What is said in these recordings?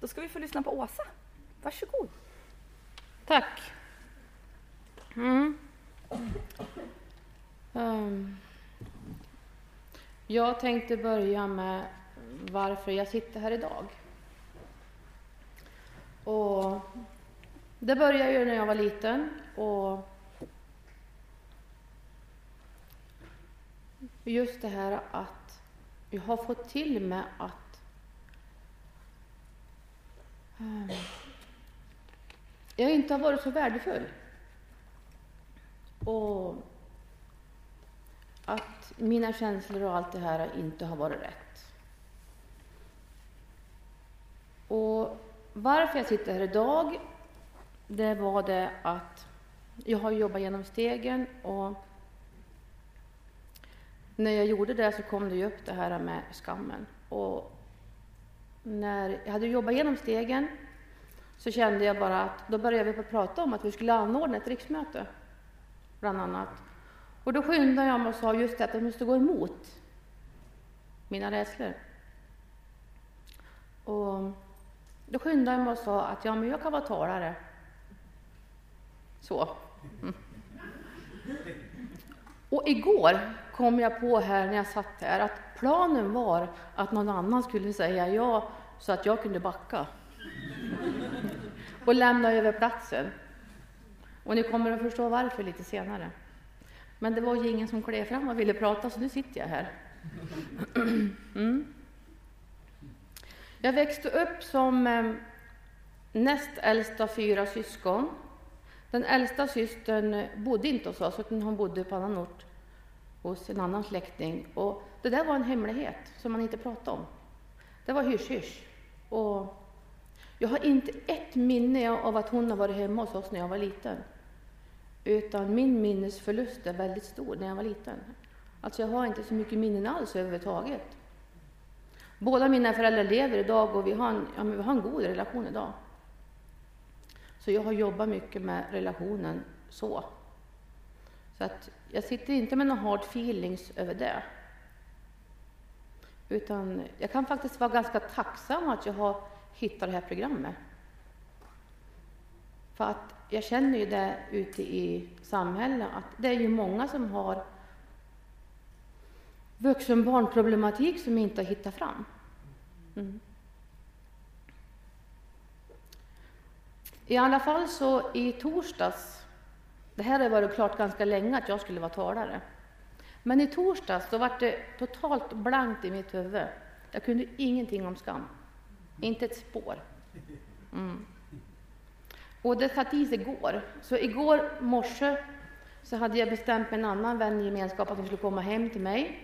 Då ska vi få lyssna på Åsa. Varsågod. Tack. Mm. Um, jag tänkte börja med varför jag sitter här idag. Och det började ju när jag var liten. Och just det här att jag har fått till mig att Äh. jag inte har varit så värdefull. Och att mina känslor och allt det här inte har varit rätt. Och varför jag sitter här idag, det var det att jag har jobbat genom stegen och när jag gjorde det så kom det ju upp det här med skammen. Och när jag hade jobbat igenom stegen så kände jag bara att då började vi prata om att vi skulle anordna ett riksmöte, bland annat. Och då skyndade jag mig och sa just det att jag måste gå emot mina rädslor. Och då skyndade jag mig och sa att ja, men jag kan vara talare. Så. Mm. Och igår kom jag på här när jag satt här att planen var att någon annan skulle säga ja så att jag kunde backa och lämna över platsen. Och ni kommer att förstå varför lite senare. Men det var ju ingen som klev fram och ville prata, så nu sitter jag här. Mm. Jag växte upp som eh, näst äldst av fyra syskon. Den äldsta systern bodde inte hos oss, utan hon bodde på annan ort hos en annan släkting. Och det där var en hemlighet som man inte pratade om. Det var hysch-hysch. Och jag har inte ett minne av att hon har varit hemma hos oss när jag var liten. Utan min minnesförlust är väldigt stor när jag var liten. Alltså jag har inte så mycket minnen alls överhuvudtaget. Båda mina föräldrar lever idag och vi har en, ja, vi har en god relation idag. Så jag har jobbat mycket med relationen så. Så att jag sitter inte med några hard feelings över det. Utan jag kan faktiskt vara ganska tacksam att jag har hittat det här programmet. För att jag känner ju det ute i samhället att det är ju många som har vuxenbarnproblematik som inte har hittat fram. Mm. I alla fall så i torsdags, det här har varit klart ganska länge att jag skulle vara talare, men i torsdags så var det totalt blankt i mitt huvud. Jag kunde ingenting om skam, inte ett spår. Mm. Och det satt i sig igår. Så igår morse så hade jag bestämt med en annan vän i gemenskap att hon skulle komma hem till mig.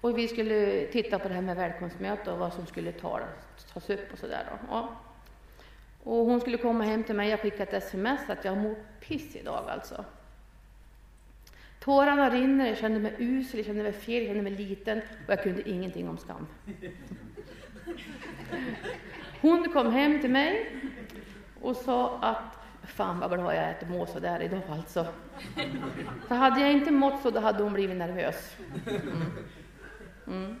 Och vi skulle titta på det här med välkomstmöte och vad som skulle tas upp och sådär. Ja. Och hon skulle komma hem till mig. Jag skickade ett sms att jag mår piss idag alltså. Tårarna rinner, jag kände mig usel, jag kände mig fel, jag kände mig liten och jag kunde ingenting om skam. Hon kom hem till mig och sa att fan vad glad jag är att må mår så där idag alltså. Så hade jag inte mått så då hade hon blivit nervös. Mm. Mm.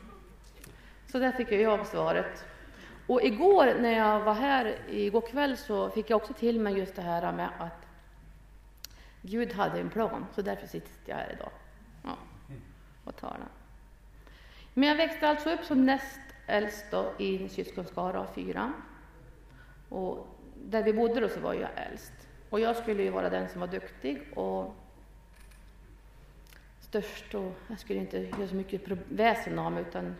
Så där fick jag svaret. Och igår när jag var här, igår kväll, så fick jag också till mig just det här med att Gud hade en plan, så därför sitter jag här idag ja, och talar. Men jag växte alltså upp som näst äldst då, i en syskonskara av fyra. Och där vi bodde då så var jag äldst. Och jag skulle ju vara den som var duktig och störst och jag skulle inte göra så mycket väsen av mig utan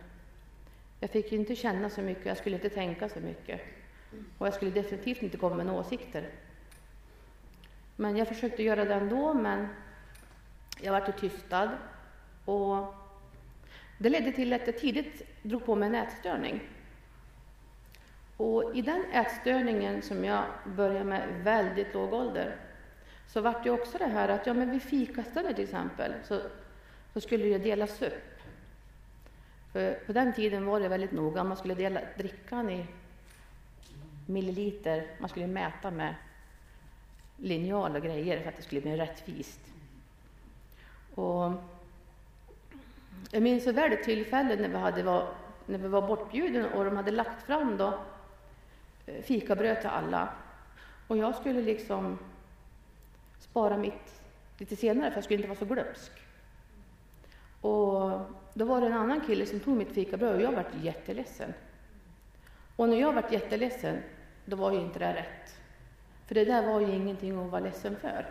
jag fick inte känna så mycket, jag skulle inte tänka så mycket. Och jag skulle definitivt inte komma med några åsikter. Men jag försökte göra det ändå, men jag vart tystad. Och det ledde till att jag tidigt drog på mig en ätstörning. Och i den ätstörningen som jag började med väldigt låg ålder så vart det också det här att ja, men vid fikastället till exempel så, så skulle det delas upp. För på den tiden var det väldigt noga, man skulle dela drickan i milliliter, man skulle mäta med linjal och grejer för att det skulle bli rättvist. Och jag minns så väl ett tillfälle när vi, hade var, när vi var bortbjudna och de hade lagt fram då eh, fikabröd till alla. Och jag skulle liksom spara mitt lite senare för jag skulle inte vara så glömsk. Och då var det en annan kille som tog mitt fikabröd och jag vart jätteledsen. Och när jag vart jätteledsen, då var ju inte det rätt. För det där var ju ingenting att vara ledsen för.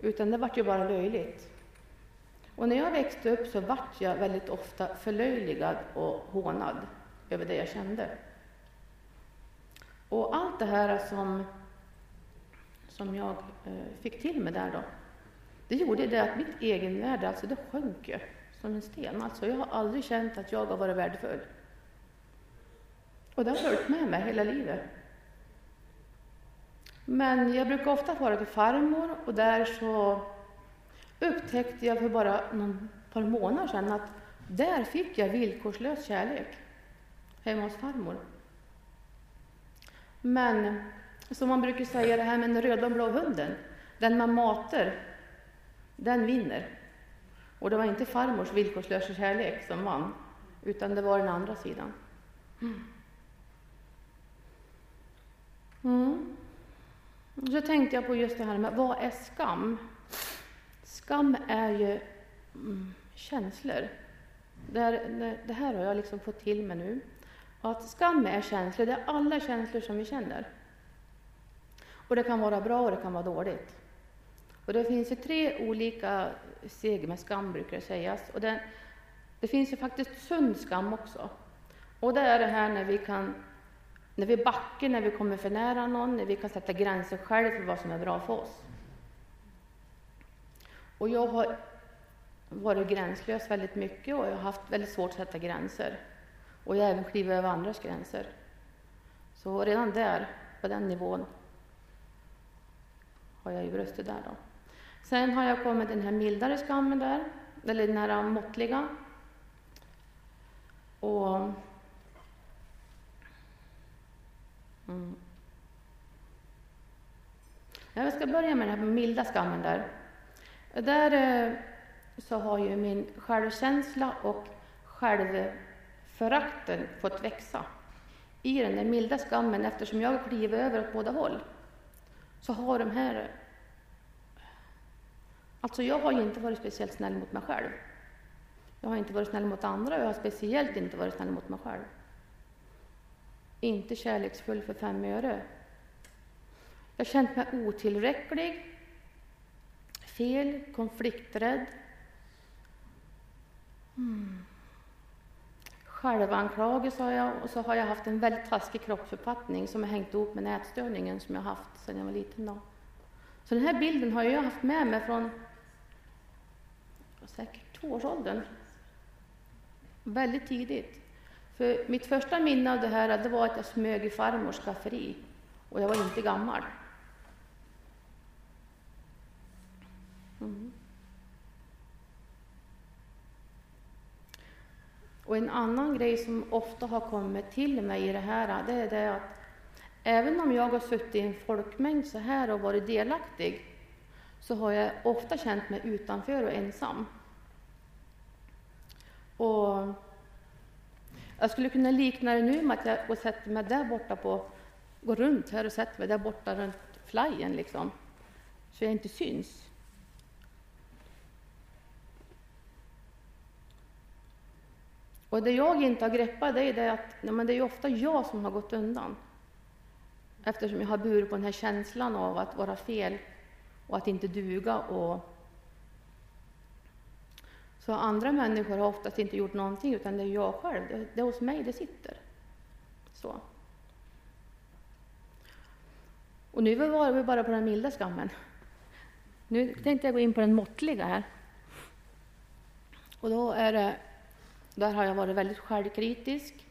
Utan det vart ju bara löjligt. Och när jag växte upp så vart jag väldigt ofta förlöjligad och hånad över det jag kände. Och allt det här som, som jag eh, fick till mig där då, det gjorde det att mitt egenvärde, alltså det sjönk ju som en sten. Alltså jag har aldrig känt att jag har varit värdefull. Och det har följt med mig hela livet. Men jag brukar ofta fara till farmor och där så upptäckte jag för bara någon par månader sedan att där fick jag villkorslös kärlek hemma hos farmor. Men som man brukar säga det här med den röda och blå hunden, den man matar, den vinner. Och det var inte farmors villkorslösa kärlek som vann, utan det var den andra sidan. Mm. mm. Så tänkte jag på just det här med vad är skam? Skam är ju mm, känslor. Det här, det här har jag liksom fått till mig nu. Att skam är känslor, det är alla känslor som vi känner. Och det kan vara bra och det kan vara dåligt. Och det finns ju tre olika steg med skam, brukar det sägas. Och det, det finns ju faktiskt sund skam också. Och det är det här när vi kan när vi backar, när vi kommer för nära någon, när vi kan sätta gränser själv för vad som är bra för oss. Och jag har varit gränslös väldigt mycket och jag har haft väldigt svårt att sätta gränser. Och jag har även klivit över andras gränser. Så redan där, på den nivån, har jag ju brustit där då. Sen har jag kommit den här mildare skammen där, eller den här måttliga. Och mm. Jag ska börja med den här milda skammen där. Där eh, så har ju min självkänsla och självförakten fått växa i den där milda skammen eftersom jag kliver över åt båda håll. Så har de här Alltså jag har inte varit speciellt snäll mot mig själv. Jag har inte varit snäll mot andra och jag har speciellt inte varit snäll mot mig själv. Inte kärleksfull för fem öre. Jag har känt mig otillräcklig, fel, konflikträdd. Mm. Självanklagelse har jag och så har jag haft en väldigt taskig kroppsuppfattning som har hängt ihop med nätstörningen som jag haft sedan jag var liten. Då. Så den här bilden har jag haft med mig från säkert tvåårsåldern. Väldigt tidigt. För mitt första minne av det här det var att jag smög i farmors skafferi och jag var inte gammal. Mm. Och en annan grej som ofta har kommit till mig i det här, det är det att även om jag har suttit i en folkmängd så här och varit delaktig, så har jag ofta känt mig utanför och ensam. Och jag skulle kunna likna det nu med att jag går och sätter mig där borta på, går runt här och sätter mig där borta runt flyen liksom, så jag inte syns. Och det jag inte har greppat det är det att nej, men det är ofta jag som har gått undan. Eftersom jag har burit på den här känslan av att vara fel och att inte duga och så andra människor har oftast inte gjort någonting, utan det är jag själv. Det, det är hos mig det sitter. Så. Och nu var vi bara på den milda skammen. Nu tänkte jag gå in på den måttliga här. Och då är det, där har jag varit väldigt självkritisk.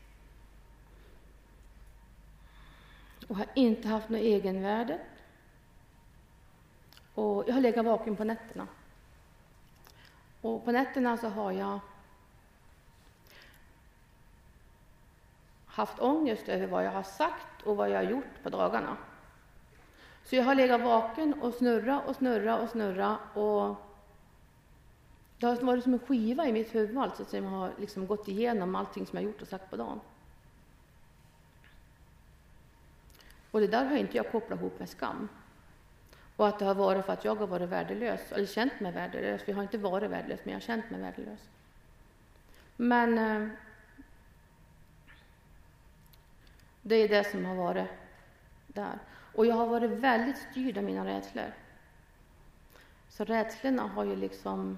Och har inte haft något egenvärde. Och jag har legat vaken på nätterna. Och på nätterna så har jag haft ångest över vad jag har sagt och vad jag har gjort på dagarna. Så jag har legat vaken och snurra och snurra och snurra och det har varit som en skiva i mitt huvud alltså, som har liksom gått igenom allting som jag gjort och sagt på dagen. Och det där har inte jag kopplat ihop med skam. Och att det har varit för att jag har varit värdelös, eller känt mig värdelös. Vi har inte varit värdelös, men jag har känt mig värdelös. Men eh, det är det som har varit där. Och jag har varit väldigt styrd av mina rädslor. Så rädslorna har ju liksom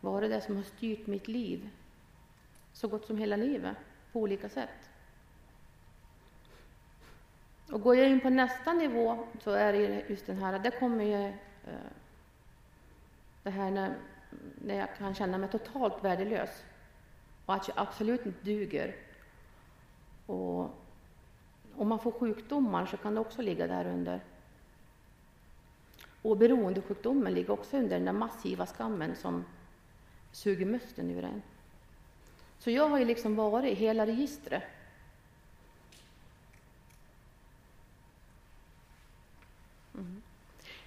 varit det som har styrt mitt liv så gott som hela livet på olika sätt. Och går jag in på nästa nivå så är det just den här, där kommer ju eh, det här när, när jag kan känna mig totalt värdelös och att jag absolut inte duger. Och om man får sjukdomar så kan det också ligga där under. Och beroendesjukdomen ligger också under den där massiva skammen som suger musten ur en. Så jag har ju liksom varit i hela registret.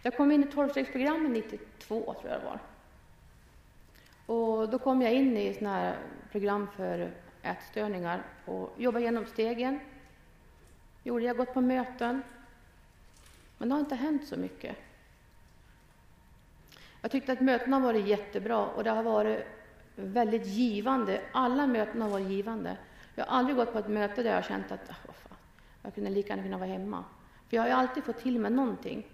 Jag kom in i tolvstegsprogrammet 92, tror jag det var. Och då kom jag in i såna här program för ätstörningar och jobbade genom stegen. Gjorde jag gått på möten. Men det har inte hänt så mycket. Jag tyckte att mötena har varit jättebra och det har varit väldigt givande. Alla möten har varit givande. Jag har aldrig gått på ett möte där jag har känt att oh, fan, jag kunde lika gärna kunna vara hemma. För jag har ju alltid fått till mig någonting.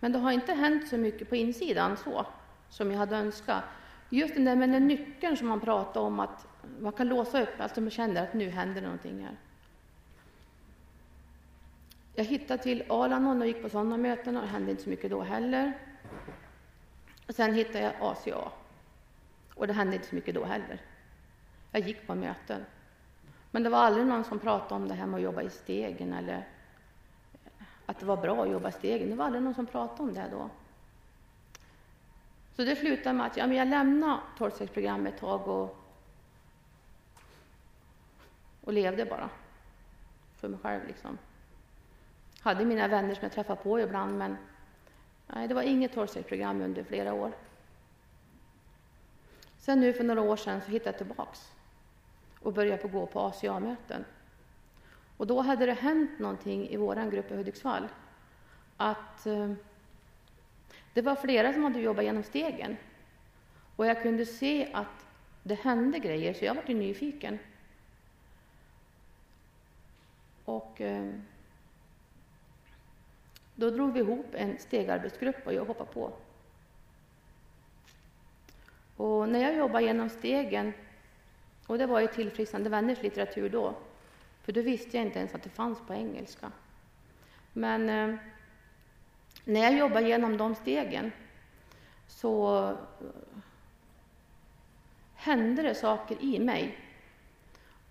Men det har inte hänt så mycket på insidan så, som jag hade önskat. Just den där med den nyckeln som man pratade om, att man kan låsa upp, alltså man känner att nu händer någonting här. Jag hittade till Alanon och gick på sådana möten och det hände inte så mycket då heller. Och sen hittade jag ACA och det hände inte så mycket då heller. Jag gick på möten. Men det var aldrig någon som pratade om det här med att jobba i stegen eller att det var bra att jobba i stegen. Det var aldrig någon som pratade om det då. Så det slutade med att ja, men jag lämnade tolvstegsprogrammet ett tag och, och levde bara för mig själv. Liksom. Hade mina vänner som jag träffade på ibland, men nej, det var inget tolvstegsprogram under flera år. Sen nu för några år sedan så hittade jag tillbaks och började på gå på ACA-möten. Och då hade det hänt någonting i vår grupp i Hudiksvall. Att eh, det var flera som hade jobbat genom stegen. Och jag kunde se att det hände grejer, så jag var nyfiken. Och eh, då drog vi ihop en stegarbetsgrupp och jag hoppade på. Och när jag jobbade genom stegen, och det var ju tillfrisknande vänners litteratur då, för då visste jag inte ens att det fanns på engelska. Men eh, när jag jobbade genom de stegen så eh, hände det saker i mig.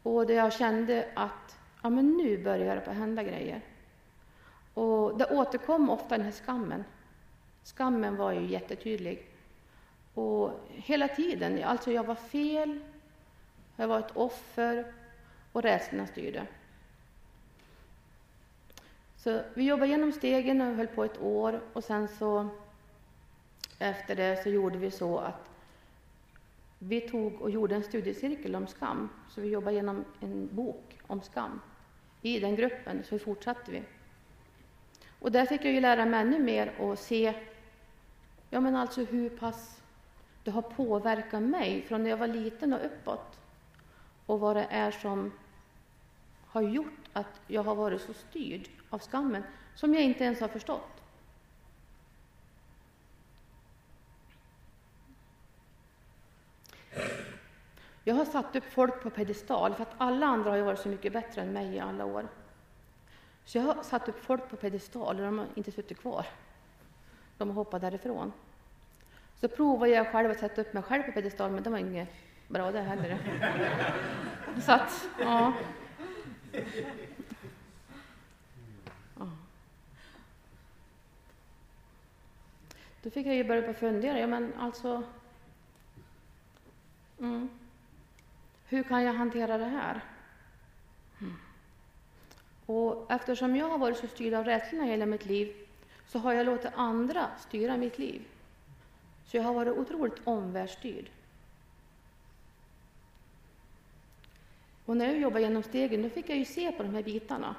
Och där jag kände att ja, men nu börjar det på hända grejer. Och det återkom ofta den här skammen. Skammen var ju jättetydlig. Och hela tiden, alltså jag var fel, jag var ett offer och rädslorna styrde. Så vi jobbade genom stegen och höll på ett år och sen så efter det så gjorde vi så att vi tog och gjorde en studiecirkel om skam. Så vi jobbade genom en bok om skam i den gruppen, så fortsatte vi. Och där fick jag ju lära mig ännu mer och se ja, men alltså hur pass det har påverkat mig från när jag var liten och uppåt. Och vad det är som har gjort att jag har varit så styrd av skammen som jag inte ens har förstått. Jag har satt upp folk på pedestal för att alla andra har varit så mycket bättre än mig i alla år. Så jag har satt upp folk på pedestal och de har inte suttit kvar. De har hoppat därifrån. Så provade jag själv att sätta upp mig själv på pedestal, men det var inget bra det heller. Så att, ja. Då fick jag ju börja fundera, ja men alltså, mm, hur kan jag hantera det här? Mm. Och eftersom jag har varit så styrd av rädslorna hela mitt liv så har jag låtit andra styra mitt liv. Så jag har varit otroligt omvärldsstyrd. Och när jag jobbade genom stegen då fick jag ju se på de här bitarna.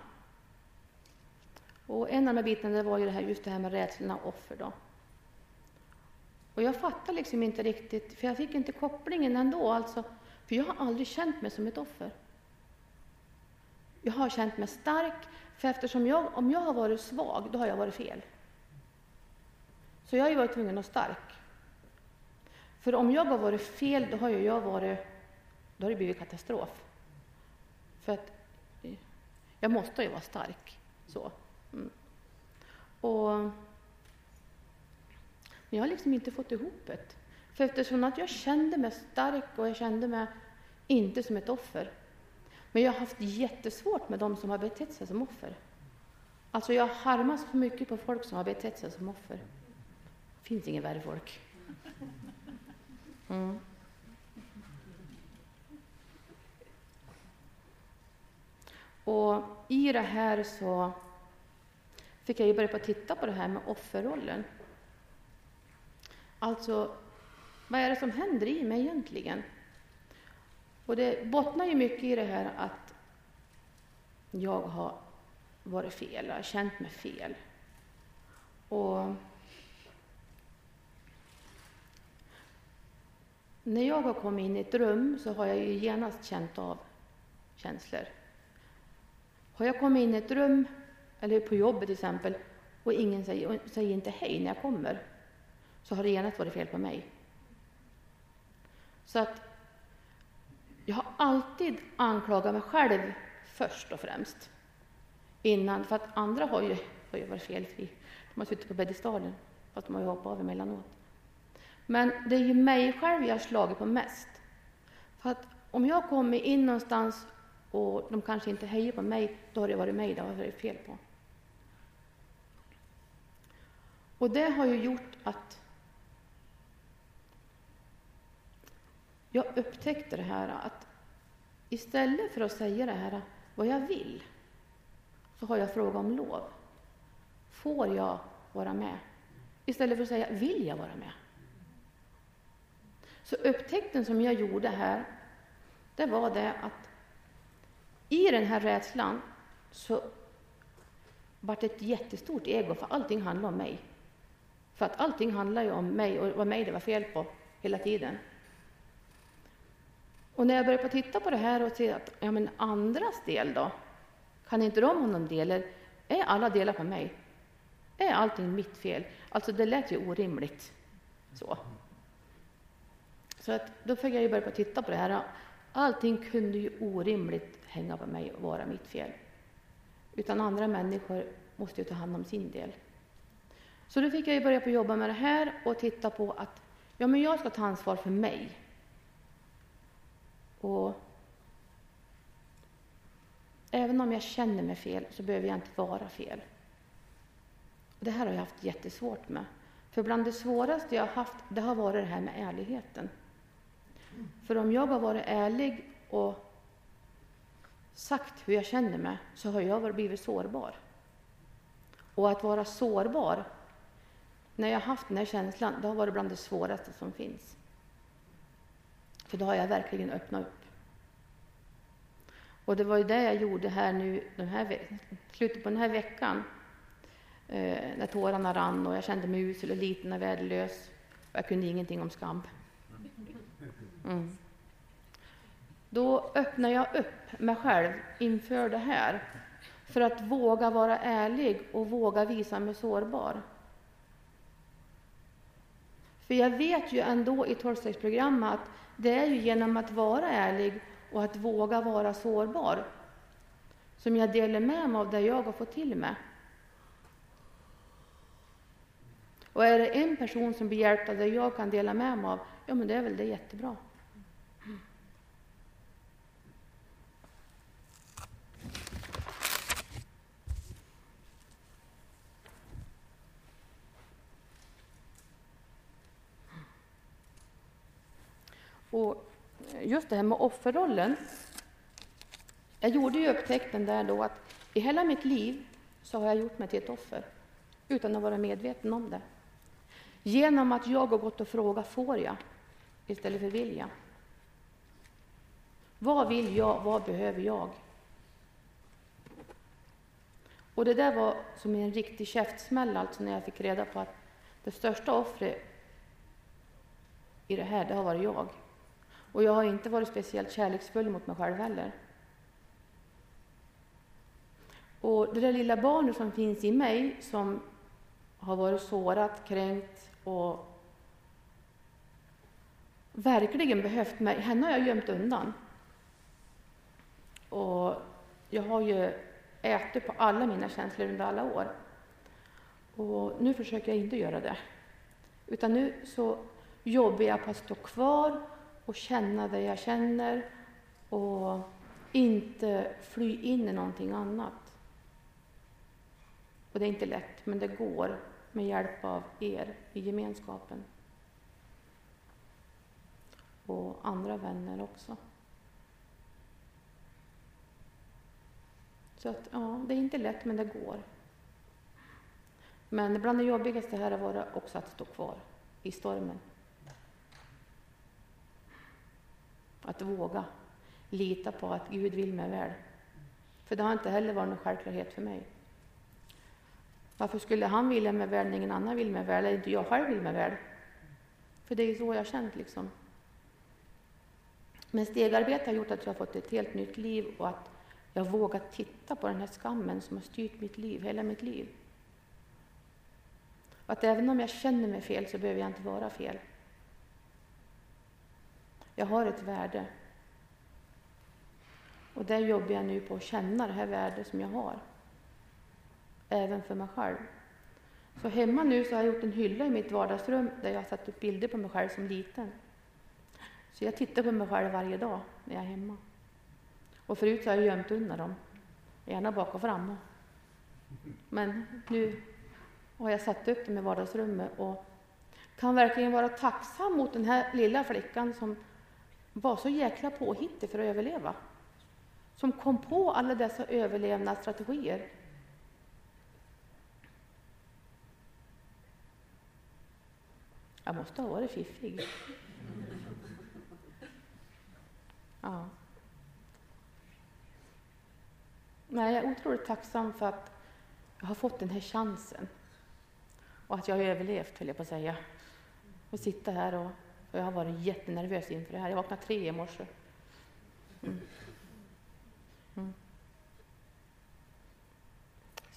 Och en av de här bitarna var ju det här, just det här med rädslorna och offer. Då. Och jag fattade liksom inte riktigt, för jag fick inte kopplingen ändå. Alltså, för jag har aldrig känt mig som ett offer. Jag har känt mig stark, för eftersom jag, om jag har varit svag, då har jag varit fel. Så jag har ju varit tvungen att vara stark. För om jag har varit fel, då har jag varit, då har det blivit katastrof. För att jag måste ju vara stark. Så. Mm. Och, men jag har liksom inte fått ihop det. För eftersom att jag kände mig stark och jag kände mig inte som ett offer. Men jag har haft jättesvårt med de som har betett sig som offer. Alltså jag harmas så mycket på folk som har betett sig som offer. Det finns inget värre folk. Mm. Och i det här så fick jag ju börja på titta på det här med offerrollen. Alltså, vad är det som händer i mig egentligen? Och det bottnar ju mycket i det här att jag har varit fel, jag har känt mig fel. Och när jag har kommit in i ett rum så har jag ju genast känt av känslor. Har jag kommit in i ett rum, eller på jobbet till exempel, och ingen säger, säger inte hej när jag kommer, så har det genast varit fel på mig. Så att jag har alltid anklagat mig själv först och främst. Innan, för att andra har ju, har ju varit felfri. De har suttit på pedestalen, fast de har ju hoppat av emellanåt. Men det är ju mig själv jag har slagit på mest. För att om jag kommer in någonstans och de kanske inte hejar på mig, då har det varit mig det har varit fel på. Och det har ju gjort att jag upptäckte det här att istället för att säga det här vad jag vill, så har jag frågat om lov. Får jag vara med? Istället för att säga vill jag vara med? Så upptäckten som jag gjorde här, det var det att i den här rädslan så vart det ett jättestort ego, för allting handlar om mig. För att allting handlar ju om mig och vad mig det var fel på hela tiden. Och när jag började titta på det här och se att ja, men andras del då, kan inte de ha någon del? Är alla delar på mig? Är allting mitt fel? Alltså det lät ju orimligt. Så. Så att då fick jag ju börja titta på det här. Allting kunde ju orimligt hänga på mig och vara mitt fel. Utan andra människor måste ju ta hand om sin del. Så då fick jag ju börja på jobba med det här och titta på att ja, men jag ska ta ansvar för mig. Och även om jag känner mig fel så behöver jag inte vara fel. Det här har jag haft jättesvårt med. För bland det svåraste jag har haft, det har varit det här med ärligheten. För om jag har varit ärlig och sagt hur jag känner mig, så har jag blivit sårbar. Och att vara sårbar, när jag har haft den här känslan, det har varit bland det svåraste som finns. För då har jag verkligen öppnat upp. Och det var ju det jag gjorde här nu, den här, slutet på den här veckan, eh, när tårarna rann och jag kände mig usel och liten och värdelös. Jag kunde ingenting om skam. Mm. Då öppnar jag upp mig själv inför det här för att våga vara ärlig och våga visa mig sårbar. För jag vet ju ändå i tolvstegsprogrammet att det är ju genom att vara ärlig och att våga vara sårbar som jag delar med mig av det jag har fått till mig. Och är det en person som blir hjälpt av det jag kan dela med mig av, ja men det är väl det jättebra. Och just det här med offerrollen. Jag gjorde ju upptäckten där då att i hela mitt liv så har jag gjort mig till ett offer utan att vara medveten om det. Genom att jag har gått och frågat får jag istället för vill jag. Vad vill jag? Vad behöver jag? Och det där var som en riktig käftsmäll alltså när jag fick reda på att det största offret i det här, det har varit jag. Och jag har inte varit speciellt kärleksfull mot mig själv heller. Och det där lilla barnet som finns i mig som har varit sårat, kränkt och verkligen behövt mig, henne har jag gömt undan. Och jag har ju ätit på alla mina känslor under alla år. Och nu försöker jag inte göra det. Utan nu så jobbar jag på att stå kvar och känna det jag känner och inte fly in i någonting annat. Och det är inte lätt, men det går med hjälp av er i gemenskapen. Och andra vänner också. Så att, ja, det är inte lätt, men det går. Men bland det jobbigaste här har varit också att stå kvar i stormen. Att våga lita på att Gud vill mig väl. För det har inte heller varit någon självklarhet för mig. Varför skulle han vilja mig väl när ingen annan vill mig väl, eller inte jag själv vill mig väl? För det är så jag har känt liksom. Men stegarbete har gjort att jag har fått ett helt nytt liv och att jag vågat titta på den här skammen som har styrt mitt liv, hela mitt liv. Att även om jag känner mig fel så behöver jag inte vara fel. Jag har ett värde. Och där jobbar jag nu på att känna det här värdet som jag har. Även för mig själv. Så hemma nu så har jag gjort en hylla i mitt vardagsrum där jag har satt upp bilder på mig själv som liten. Så jag tittar på mig själv varje dag när jag är hemma. Och förut så har jag gömt undan dem, gärna bak och fram. Men nu har jag satt upp dem i vardagsrummet och kan verkligen vara tacksam mot den här lilla flickan som var så jäkla påhittig för att överleva. Som kom på alla dessa överlevnadsstrategier. Jag måste ha varit fiffig. Ja. Nej, jag är otroligt tacksam för att jag har fått den här chansen. Och att jag har överlevt, höll jag på att säga. Och sitta här och, och jag har varit jättenervös inför det här. Jag vaknade tre i morse. Mm. Mm.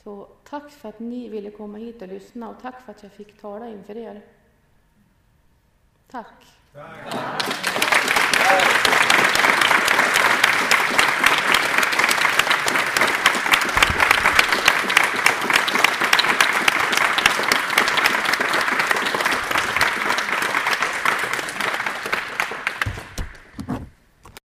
Så tack för att ni ville komma hit och lyssna och tack för att jag fick tala inför er. Tack. tack.